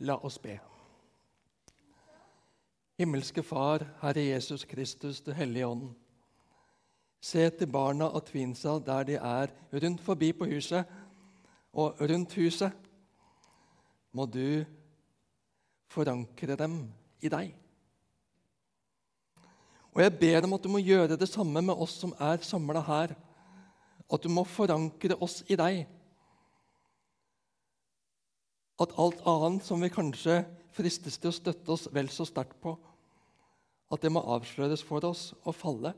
La oss be. Himmelske Far, Herre Jesus Kristus, Du hellige ånd. Se til barna av Tvinsa der de er, rundt forbi på huset og rundt huset. Må du forankre dem i deg. Og jeg ber om at du må gjøre det samme med oss som er samla her. At du må forankre oss i deg. At alt annet som vi kanskje fristes til å støtte oss vel så sterkt på, at det må avsløres for oss og falle.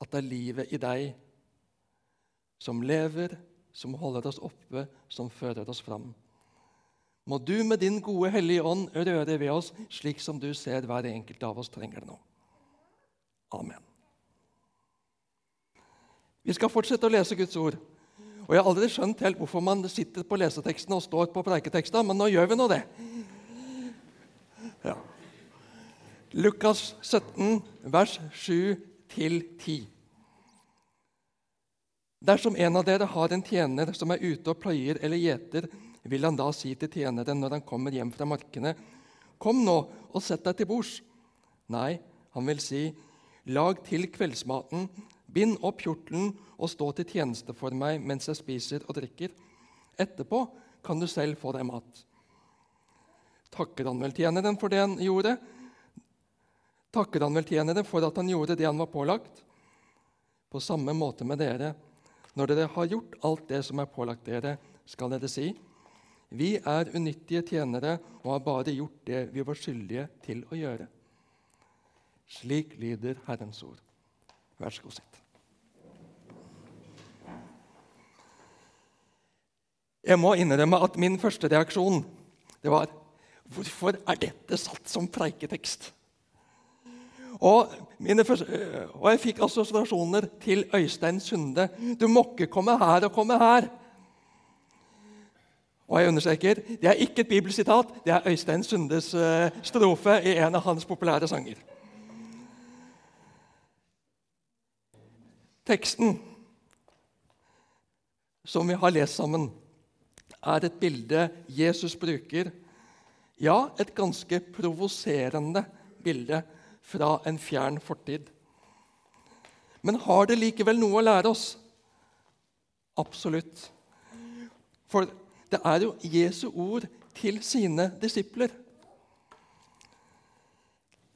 At det er livet i deg som lever, som holder oss oppe, som fører oss fram. Må du med din gode Hellige Ånd røre ved oss slik som du ser hver enkelt av oss trenger det nå. Amen. Vi skal fortsette å lese Guds ord. Og Jeg har aldri skjønt helt hvorfor man sitter på leseteksten og står på preiketeksten, men nå gjør vi nå det. Ja. Lukas 17, vers 7-10. Dersom en av dere har en tjener som er ute og pløyer eller gjeter, vil han da si til tjeneren når han kommer hjem fra markene, 'Kom nå og sett deg til bords.' Nei, han vil si, 'Lag til kveldsmaten, bind opp kjortelen og stå til tjeneste for meg mens jeg spiser og drikker.' Etterpå kan du selv få deg mat. Takker han vel tjeneren for det han gjorde? Takker han vel tjeneren for at han gjorde det han var pålagt? På samme måte med dere. Når dere har gjort alt det som er pålagt dere, skal dere si:" Vi er unyttige tjenere og har bare gjort det vi var skyldige til å gjøre. Slik lyder Herrens ord. Vær så god, sitt. Jeg må innrømme at min første reaksjon det var Hvorfor er dette satt som preiketekst? Og, første, og jeg fikk assosiasjoner til Øystein Sunde. Du må ikke komme her og komme her. Og jeg understreker, Det er ikke et bibelsitat, det er Øystein Sundes uh, strofe i en av hans populære sanger. Teksten som vi har lest sammen, er et bilde Jesus bruker. Ja, et ganske provoserende bilde fra en fjern fortid. Men har det likevel noe å lære oss? Absolutt. For det er jo Jesu ord til sine disipler.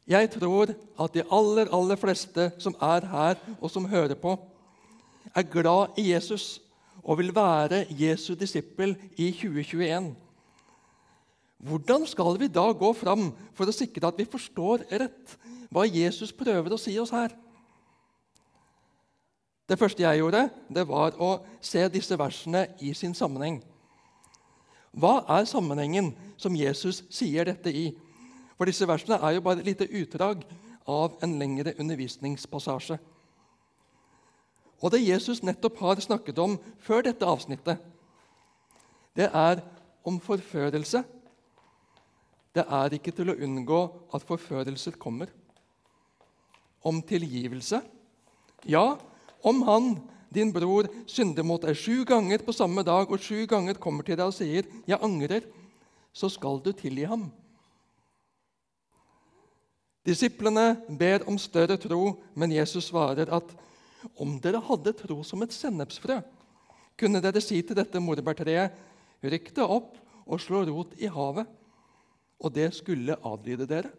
Jeg tror at de aller, aller fleste som er her, og som hører på, er glad i Jesus og vil være Jesu disippel i 2021. Hvordan skal vi da gå fram for å sikre at vi forstår rett hva Jesus prøver å si oss her? Det første jeg gjorde, det var å se disse versene i sin sammenheng. Hva er sammenhengen som Jesus sier dette i? For disse versene er jo bare et lite utdrag av en lengre undervisningspassasje. Og det Jesus nettopp har snakket om før dette avsnittet, det er om forførelse. Det er ikke til å unngå at forførelser kommer. Om tilgivelse. Ja, om Han din bror synder mot deg sju ganger på samme dag og sju ganger kommer til deg og sier 'Jeg angrer', så skal du tilgi ham. Disiplene ber om større tro, men Jesus svarer at om dere hadde tro som et sennepsfrø, kunne dere si til dette morbærtreet, rykk det opp og slå rot i havet, og det skulle adlyde dere.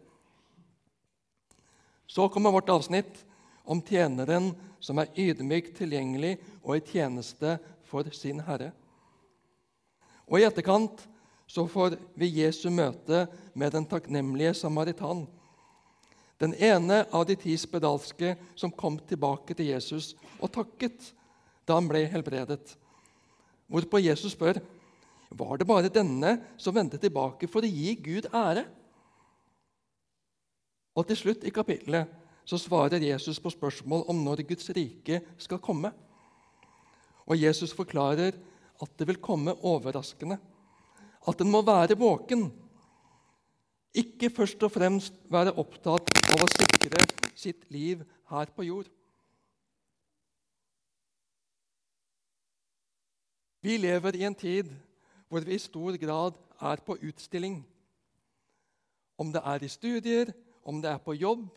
Så kommer vårt avsnitt om tjeneren som er ydmykt tilgjengelig og i tjeneste for sin herre. Og I etterkant så får vi Jesu møte med den takknemlige samaritan. Den ene av de ti spedalske som kom tilbake til Jesus og takket da han ble helbredet. Hvorpå Jesus spør var det bare denne som vendte tilbake for å gi Gud ære. Og til slutt i kapittelet så svarer Jesus på spørsmål om når Guds rike skal komme. Og Jesus forklarer at det vil komme overraskende. At en må være våken. Ikke først og fremst være opptatt av å sikre sitt liv her på jord. Vi lever i en tid hvor vi i stor grad er på utstilling. Om det er i studier, om det er på jobb,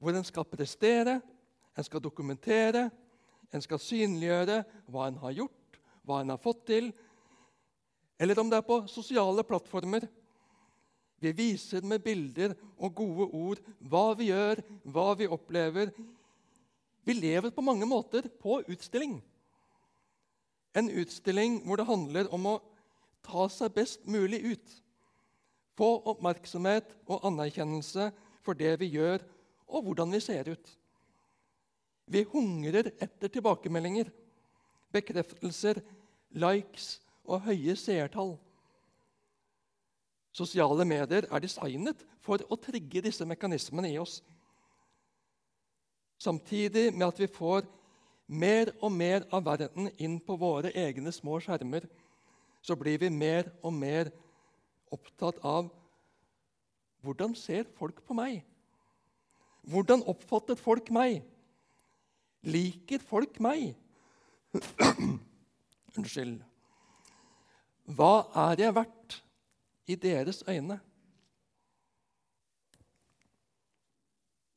hvor en skal prestere, en skal dokumentere, en skal synliggjøre hva en har gjort, hva en har fått til, eller om det er på sosiale plattformer. Vi viser med bilder og gode ord hva vi gjør, hva vi opplever. Vi lever på mange måter på utstilling. En utstilling hvor det handler om å ta seg best mulig ut. Få oppmerksomhet og anerkjennelse for det vi gjør, og hvordan vi ser ut. Vi hungrer etter tilbakemeldinger, bekreftelser, likes og høye seertall. Sosiale medier er designet for å trigge disse mekanismene i oss. Samtidig med at vi får mer og mer av verden inn på våre egne små skjermer, så blir vi mer og mer opptatt av hvordan ser folk på meg? Hvordan oppfatter folk meg? Liker folk meg? Unnskyld. Hva er jeg verdt i deres øyne?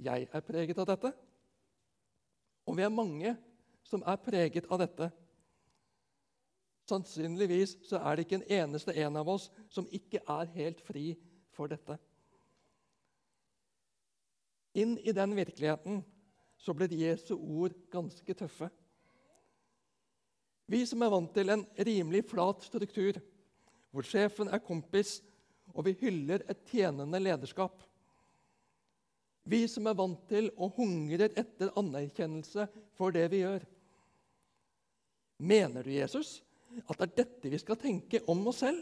Jeg er preget av dette, og vi er mange som er preget av dette. Sannsynligvis så er det ikke en eneste en av oss som ikke er helt fri for dette. Inn i den virkeligheten så blir Jesu ord ganske tøffe. Vi som er vant til en rimelig flat struktur, hvor sjefen er kompis, og vi hyller et tjenende lederskap. Vi som er vant til og hungrer etter anerkjennelse for det vi gjør. Mener du, Jesus, at det er dette vi skal tenke om oss selv?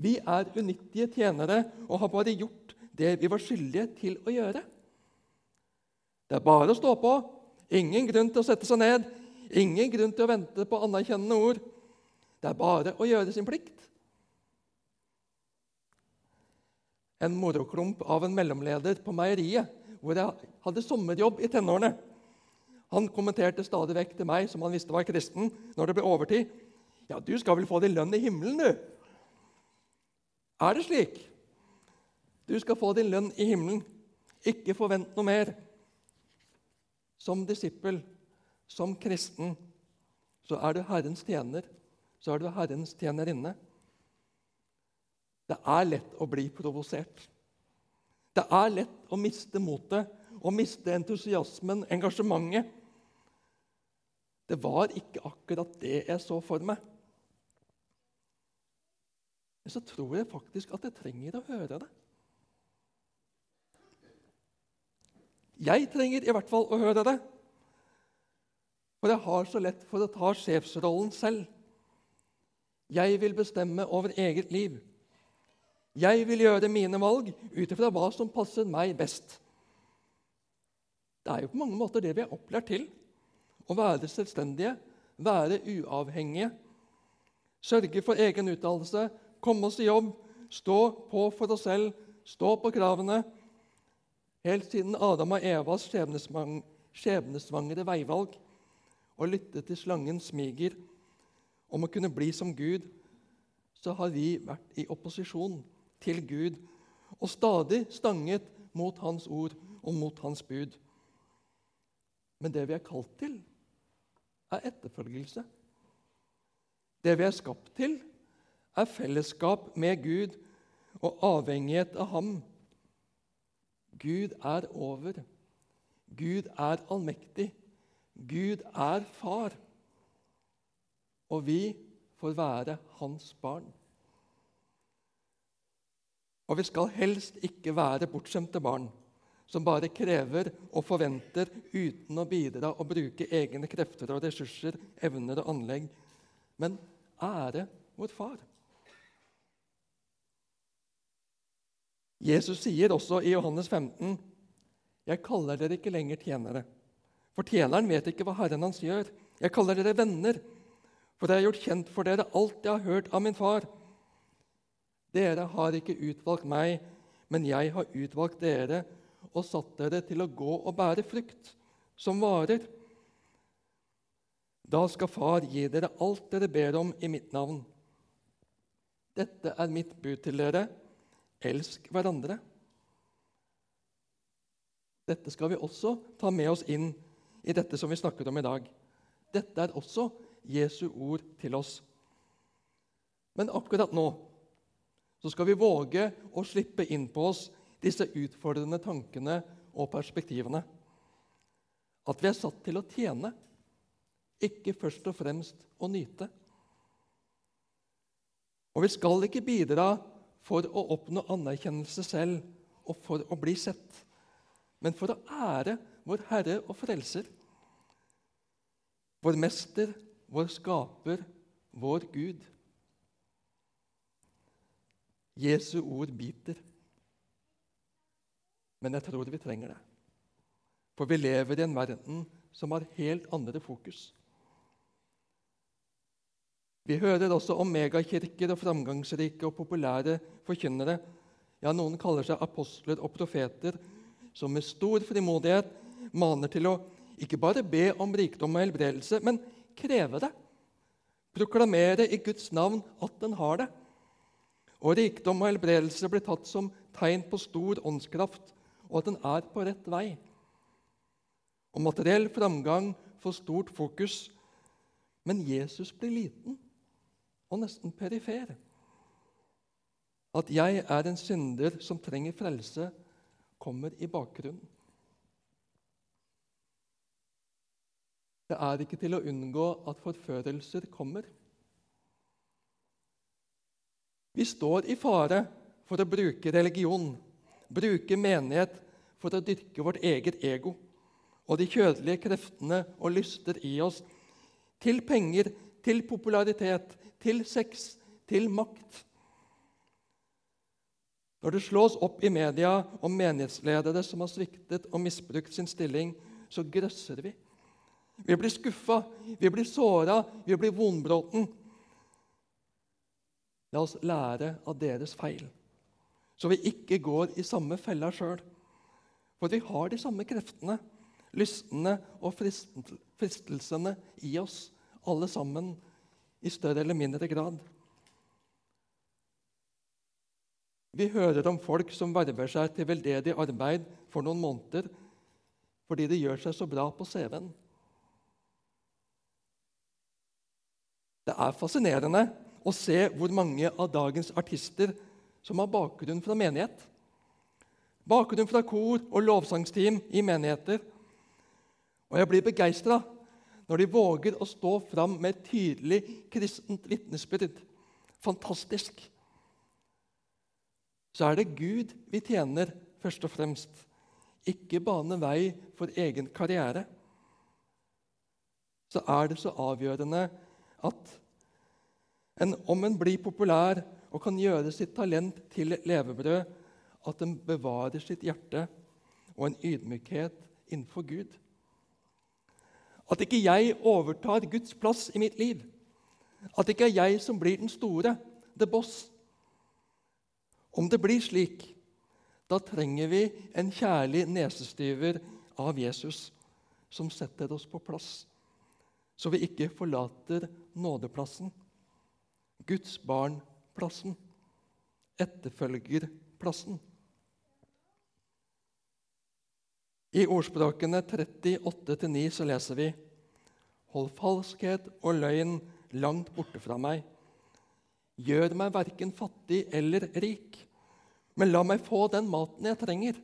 Vi er unyttige tjenere og har bare gjort det vi var skyldige til å gjøre. Det er bare å stå på. Ingen grunn til å sette seg ned. Ingen grunn til å vente på anerkjennende ord. Det er bare å gjøre sin plikt. En moroklump av en mellomleder på meieriet, hvor jeg hadde sommerjobb i tenårene. Han kommenterte stadig vekk til meg, som han visste var kristen, når det ble overtid. Ja, du skal vel få din lønn i himmelen, du? Er det slik? Du skal få din lønn i himmelen. Ikke forvent noe mer. Som disippel, som kristen, så er du Herrens tjener. Så er du Herrens tjenerinne. Det er lett å bli provosert. Det er lett å miste motet og miste entusiasmen, engasjementet. Det var ikke akkurat det jeg så for meg. Men så tror jeg faktisk at jeg trenger å høre det. Jeg trenger i hvert fall å høre det. For jeg har så lett for å ta sjefsrollen selv. Jeg vil bestemme over eget liv. Jeg vil gjøre mine valg ut ifra hva som passer meg best. Det er jo på mange måter det vi er opplært til. Å være selvstendige, være uavhengige, sørge for egen utdannelse, komme oss i jobb, stå på for oss selv, stå på kravene. Helt siden Adam og Evas skjebnesvangre veivalg og lytte til slangens smiger om å kunne bli som Gud, så har vi vært i opposisjon til Gud og stadig stanget mot Hans ord og mot Hans bud. Men det vi er kalt til, er etterfølgelse. Det vi er skapt til, er fellesskap med Gud og avhengighet av Ham. Gud er over. Gud er allmektig. Gud er far. Og vi får være hans barn. Og vi skal helst ikke være bortskjemte barn som bare krever og forventer uten å bidra og bruke egne krefter og ressurser, evner og anlegg, men ære vår far. Jesus sier også i Johannes 15.: Jeg kaller dere ikke lenger tjenere, for tjeneren vet ikke hva Herren hans gjør. Jeg kaller dere venner, for jeg har gjort kjent for dere alt jeg har hørt av min far. Dere har ikke utvalgt meg, men jeg har utvalgt dere og satt dere til å gå og bære frukt som varer. Da skal Far gi dere alt dere ber om i mitt navn. Dette er mitt bud til dere. Elsk hverandre. Dette skal vi også ta med oss inn i dette som vi snakker om i dag. Dette er også Jesu ord til oss. Men akkurat nå så skal vi våge å slippe inn på oss disse utfordrende tankene og perspektivene. At vi er satt til å tjene, ikke først og fremst å nyte. Og vi skal ikke bidra for å oppnå anerkjennelse selv og for å bli sett, men for å ære vår Herre og Frelser. Vår Mester, vår Skaper, vår Gud. Jesu ord biter. Men jeg tror vi trenger det. For vi lever i en verden som har helt andre fokus. Vi hører også om megakirker og framgangsrike og populære forkynnere. Ja, noen kaller seg apostler og profeter, som med stor frimodighet maner til å ikke bare be om rikdom og helbredelse, men kreve det. Proklamere i Guds navn at den har det. Og rikdom og helbredelse blir tatt som tegn på stor åndskraft, og at den er på rett vei. Og materiell framgang får stort fokus, men Jesus blir liten og nesten perifer. At jeg er en synder som trenger frelse, kommer i bakgrunnen. Det er ikke til å unngå at forførelser kommer. Vi står i fare for å bruke religion, bruke menighet for å dyrke vårt eget ego og de kjødelige kreftene og lyster i oss til penger, til popularitet, til sex, til makt. Når det slås opp i media om menighetsledere som har sviktet og misbrukt sin stilling, så grøsser vi. Vi blir skuffa, vi blir såra, vi blir vonbråten. La oss lære av deres feil, så vi ikke går i samme fella sjøl. For vi har de samme kreftene, lystene og fristelsene i oss, alle sammen, i større eller mindre grad. Vi hører om folk som verver seg til veldedig arbeid for noen måneder fordi det gjør seg så bra på CV-en. Det er fascinerende å se hvor mange av dagens artister som har bakgrunn fra menighet. Bakgrunn fra kor og lovsangsteam i menigheter. Og jeg blir begeistra når de våger å stå fram med et tydelig kristent vitnesbyrd. Fantastisk. Så er det Gud vi tjener først og fremst, ikke bane vei for egen karriere. Så er det så avgjørende at en, om en blir populær og kan gjøre sitt talent til levebrød, at en bevarer sitt hjerte og en ydmykhet innenfor Gud. At ikke jeg overtar Guds plass i mitt liv. At ikke er jeg som blir den store, the boss. Om det blir slik, da trenger vi en kjærlig nesestyver av Jesus som setter oss på plass, så vi ikke forlater nådeplassen. Guds barn-plassen, etterfølgerplassen. I ordspråkene 38-9 så leser vi Hold falskhet og løgn langt borte fra meg. Gjør meg verken fattig eller rik, men la meg få den maten jeg trenger.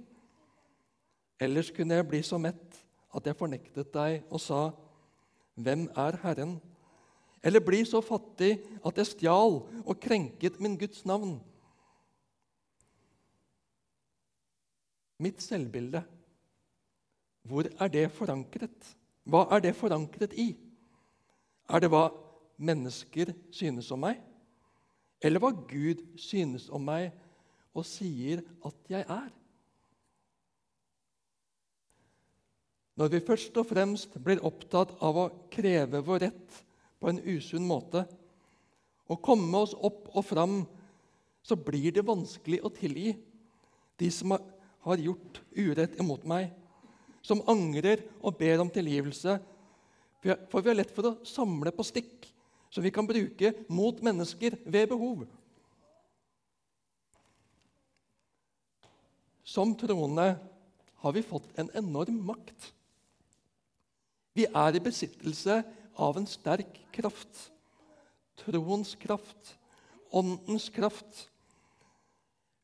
Ellers kunne jeg bli så mett at jeg fornektet deg og sa, Hvem er Herren? Eller bli så fattig at jeg stjal og krenket min Guds navn. Mitt selvbilde, hvor er det forankret? Hva er det forankret i? Er det hva mennesker synes om meg, eller hva Gud synes om meg og sier at jeg er? Når vi først og fremst blir opptatt av å kreve vår rett på en usunn måte Å komme oss opp og fram, så blir det vanskelig å tilgi de som har gjort urett imot meg, som angrer og ber om tilgivelse. For vi har lett for å samle på stikk som vi kan bruke mot mennesker ved behov. Som troende har vi fått en enorm makt. Vi er i besittelse av, av en sterk kraft. Troens kraft, åndens kraft.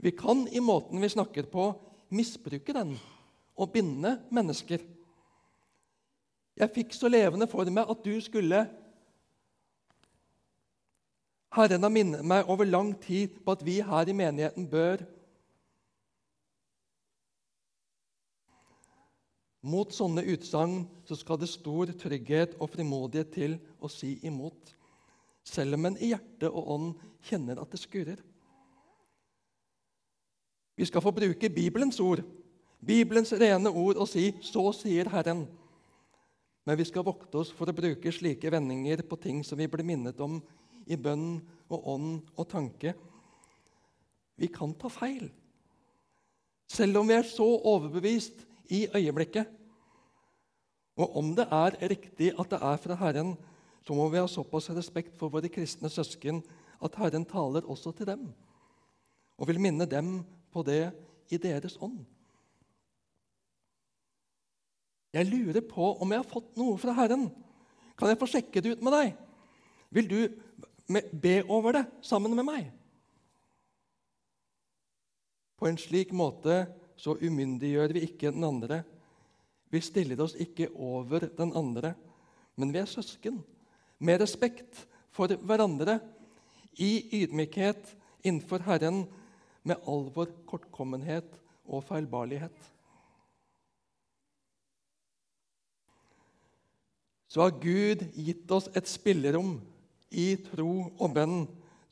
Vi kan i måten vi snakker på, misbruke den og binde mennesker. Jeg fikk så levende for meg at du skulle Herren har minnet meg over lang tid på at vi her i menigheten bør Mot sånne utsagn skal det stor trygghet og frimodighet til å si imot, selv om en i hjerte og ånd kjenner at det skurrer. Vi skal få bruke Bibelens ord, Bibelens rene ord, og si 'Så sier Herren'. Men vi skal vokte oss for å bruke slike vendinger på ting som vi blir minnet om i bønn og ånd og tanke. Vi kan ta feil, selv om vi er så overbevist i øyeblikket. Og om det er riktig at det er fra Herren, så må vi ha såpass respekt for våre kristne søsken at Herren taler også til dem og vil minne dem på det i deres ånd. Jeg lurer på om jeg har fått noe fra Herren. Kan jeg få sjekke det ut med deg? Vil du be over det sammen med meg? På en slik måte så umyndiggjør vi ikke den andre. Vi stiller oss ikke over den andre, men vi er søsken. Med respekt for hverandre, i ydmykhet innenfor Herren, med all vår kortkommenhet og feilbarlighet. Så har Gud gitt oss et spillerom i tro og bønn,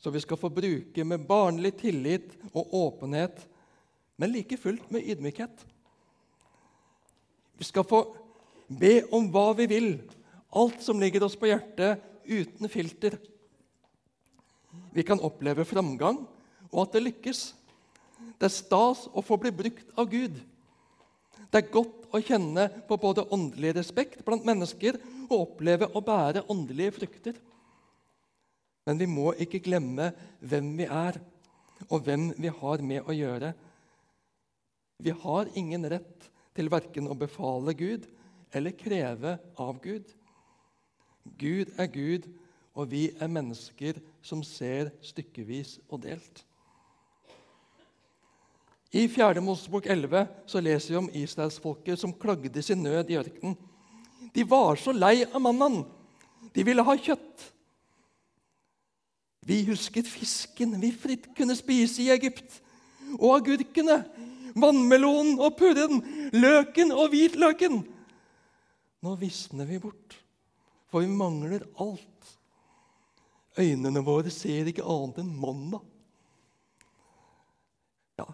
som vi skal få bruke med barnlig tillit og åpenhet men like fullt med ydmykhet. Vi skal få be om hva vi vil, alt som ligger oss på hjertet, uten filter. Vi kan oppleve framgang og at det lykkes. Det er stas å få bli brukt av Gud. Det er godt å kjenne på både åndelig respekt blant mennesker og oppleve å bære åndelige frukter. Men vi må ikke glemme hvem vi er, og hvem vi har med å gjøre vi har ingen rett til verken å befale Gud eller kreve av Gud. Gud er Gud, og vi er mennesker som ser stykkevis og delt. I 4. Mosebok 11 så leser vi om israelsfolket som klagde sin nød i ørkenen. De var så lei av mannen. De ville ha kjøtt. Vi husket fisken vi fritt kunne spise i Egypt, og agurkene vannmelonen og purren, løken og hvitløken. Nå visner vi bort, for vi mangler alt. Øynene våre ser ikke annet enn mandag. Ja,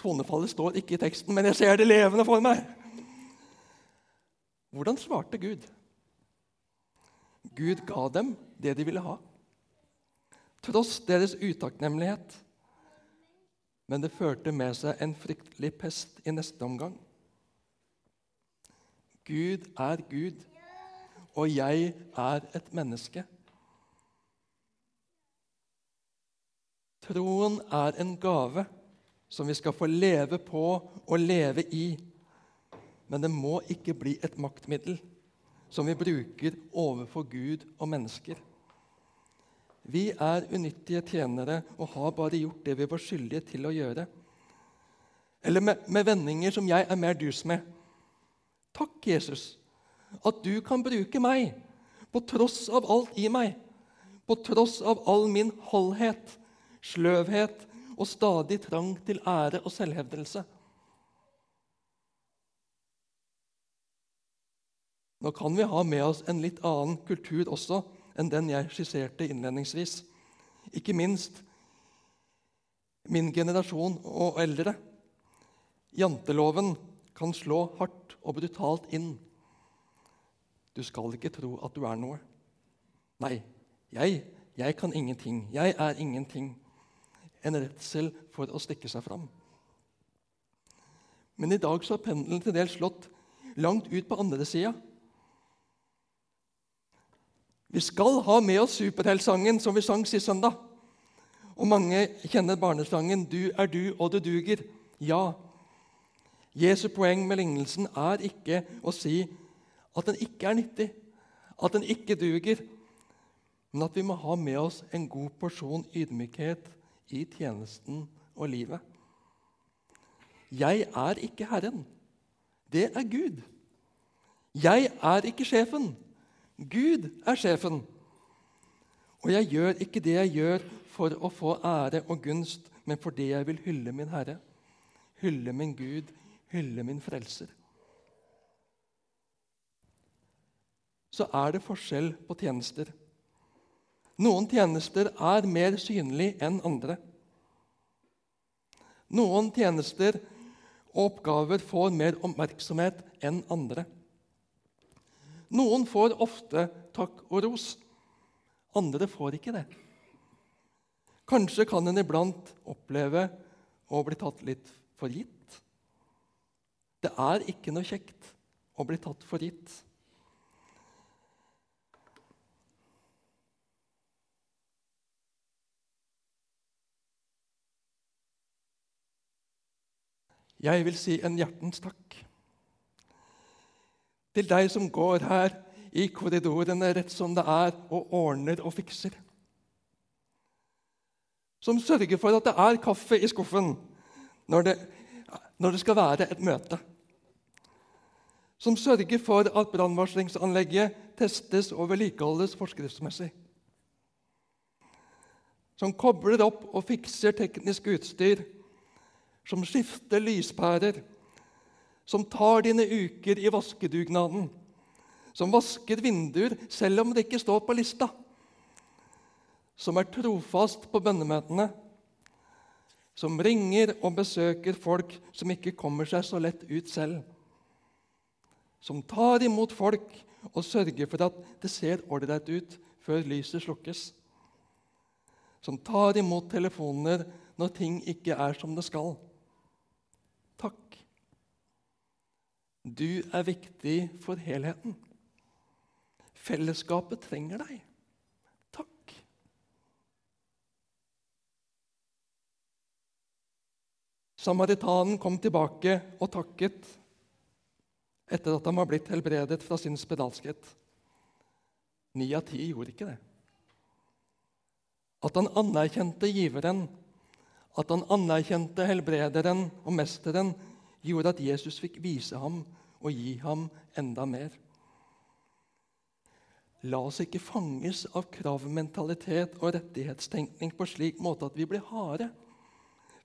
Tonefallet står ikke i teksten, men jeg ser det levende for meg. Hvordan svarte Gud? Gud ga dem det de ville ha, tross deres utakknemlighet. Men det førte med seg en fryktelig pest i neste omgang. Gud er Gud, og jeg er et menneske. Troen er en gave som vi skal få leve på og leve i. Men det må ikke bli et maktmiddel som vi bruker overfor Gud og mennesker. Vi er unyttige tjenere og har bare gjort det vi var skyldige til å gjøre. Eller med, med vendinger som jeg er mer dus med. Takk, Jesus, at du kan bruke meg på tross av alt i meg. På tross av all min holdhet, sløvhet og stadig trang til ære og selvhevdelse. Nå kan vi ha med oss en litt annen kultur også enn den jeg skisserte innledningsvis. Ikke minst min generasjon og eldre. Janteloven kan slå hardt og brutalt inn. Du skal ikke tro at du er noe. Nei, jeg, jeg kan ingenting. Jeg er ingenting. En redsel for å stikke seg fram. Men i dag så har pendelen til dels slått langt ut på andre sida. Vi skal ha med oss superheltsangen som vi sang sist søndag. Og mange kjenner barnesangen 'Du er du, og du duger'. Ja, Jesu poeng med lignelsen er ikke å si at den ikke er nyttig, at den ikke duger, men at vi må ha med oss en god porsjon ydmykhet i tjenesten og livet. Jeg er ikke Herren. Det er Gud. Jeg er ikke sjefen. Gud er sjefen. Og jeg gjør ikke det jeg gjør for å få ære og gunst, men fordi jeg vil hylle min Herre, hylle min Gud, hylle min frelser. Så er det forskjell på tjenester. Noen tjenester er mer synlige enn andre. Noen tjenester og oppgaver får mer oppmerksomhet enn andre. Noen får ofte takk og ros. Andre får ikke det. Kanskje kan en iblant oppleve å bli tatt litt for gitt. Det er ikke noe kjekt å bli tatt for gitt. Jeg vil si en hjertens takk til deg som går her i korridorene rett som det er, og ordner og fikser. Som sørger for at det er kaffe i skuffen når det, når det skal være et møte. Som sørger for at brannvarslingsanlegget testes og vedlikeholdes forskriftsmessig. Som kobler opp og fikser teknisk utstyr. Som skifter lyspærer. Som tar dine uker i vaskedugnaden som vasker vinduer selv om det ikke står på lista, som er trofast på bønnemøtene, som ringer og besøker folk som ikke kommer seg så lett ut selv, som tar imot folk og sørger for at det ser ålreit ut før lyset slukkes, som tar imot telefoner når ting ikke er som det skal. Takk. Du er viktig for helheten. Fellesskapet trenger deg. Takk. Samaritanen kom tilbake og takket etter at han var blitt helbredet fra sin spedalskhet. Ni av ti gjorde ikke det. At han anerkjente giveren, at han anerkjente helbrederen og mesteren, gjorde at Jesus fikk vise ham og gi ham enda mer. La oss ikke fanges av kravmentalitet og rettighetstenkning på slik måte at vi blir harde,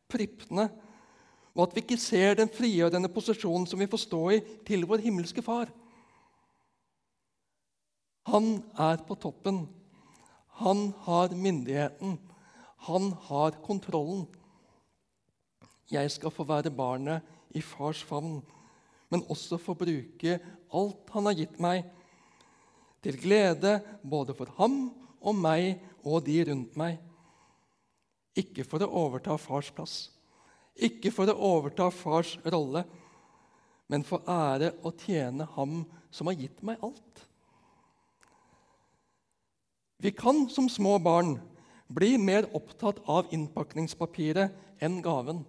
pripne, og at vi ikke ser den frigjørende posisjonen som vi får stå i til vår himmelske Far. Han er på toppen. Han har myndigheten. Han har kontrollen. Jeg skal få være barnet i fars favn, men også få bruke alt han har gitt meg til glede både for ham og meg og de rundt meg. Ikke for å overta fars plass, ikke for å overta fars rolle, men for ære å tjene ham som har gitt meg alt. Vi kan som små barn bli mer opptatt av innpakningspapiret enn gaven.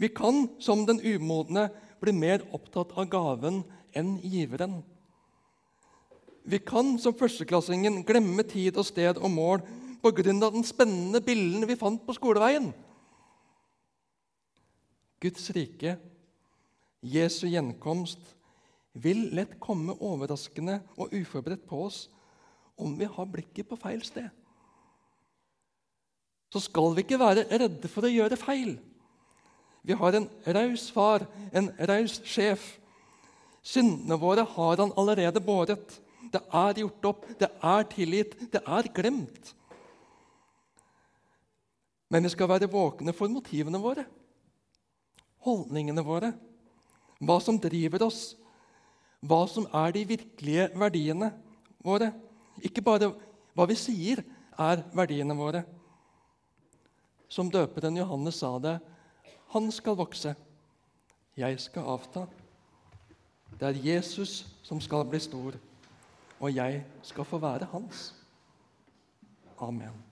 Vi kan som den umodne bli mer opptatt av gaven enn giveren. Vi kan som førsteklassingen glemme tid og sted og mål pga. den spennende bilden vi fant på skoleveien. Guds rike, Jesu gjenkomst, vil lett komme overraskende og uforberedt på oss om vi har blikket på feil sted. Så skal vi ikke være redde for å gjøre feil. Vi har en raus far, en raus sjef. Syndene våre har han allerede båret det er gjort opp, det er tilgitt, det er glemt. Men vi skal være våkne for motivene våre, holdningene våre, hva som driver oss, hva som er de virkelige verdiene våre. Ikke bare hva vi sier er verdiene våre. Som døperen Johannes sa det, han skal vokse, jeg skal avta. Det er Jesus som skal bli stor og jeg skal få være hans. Amen.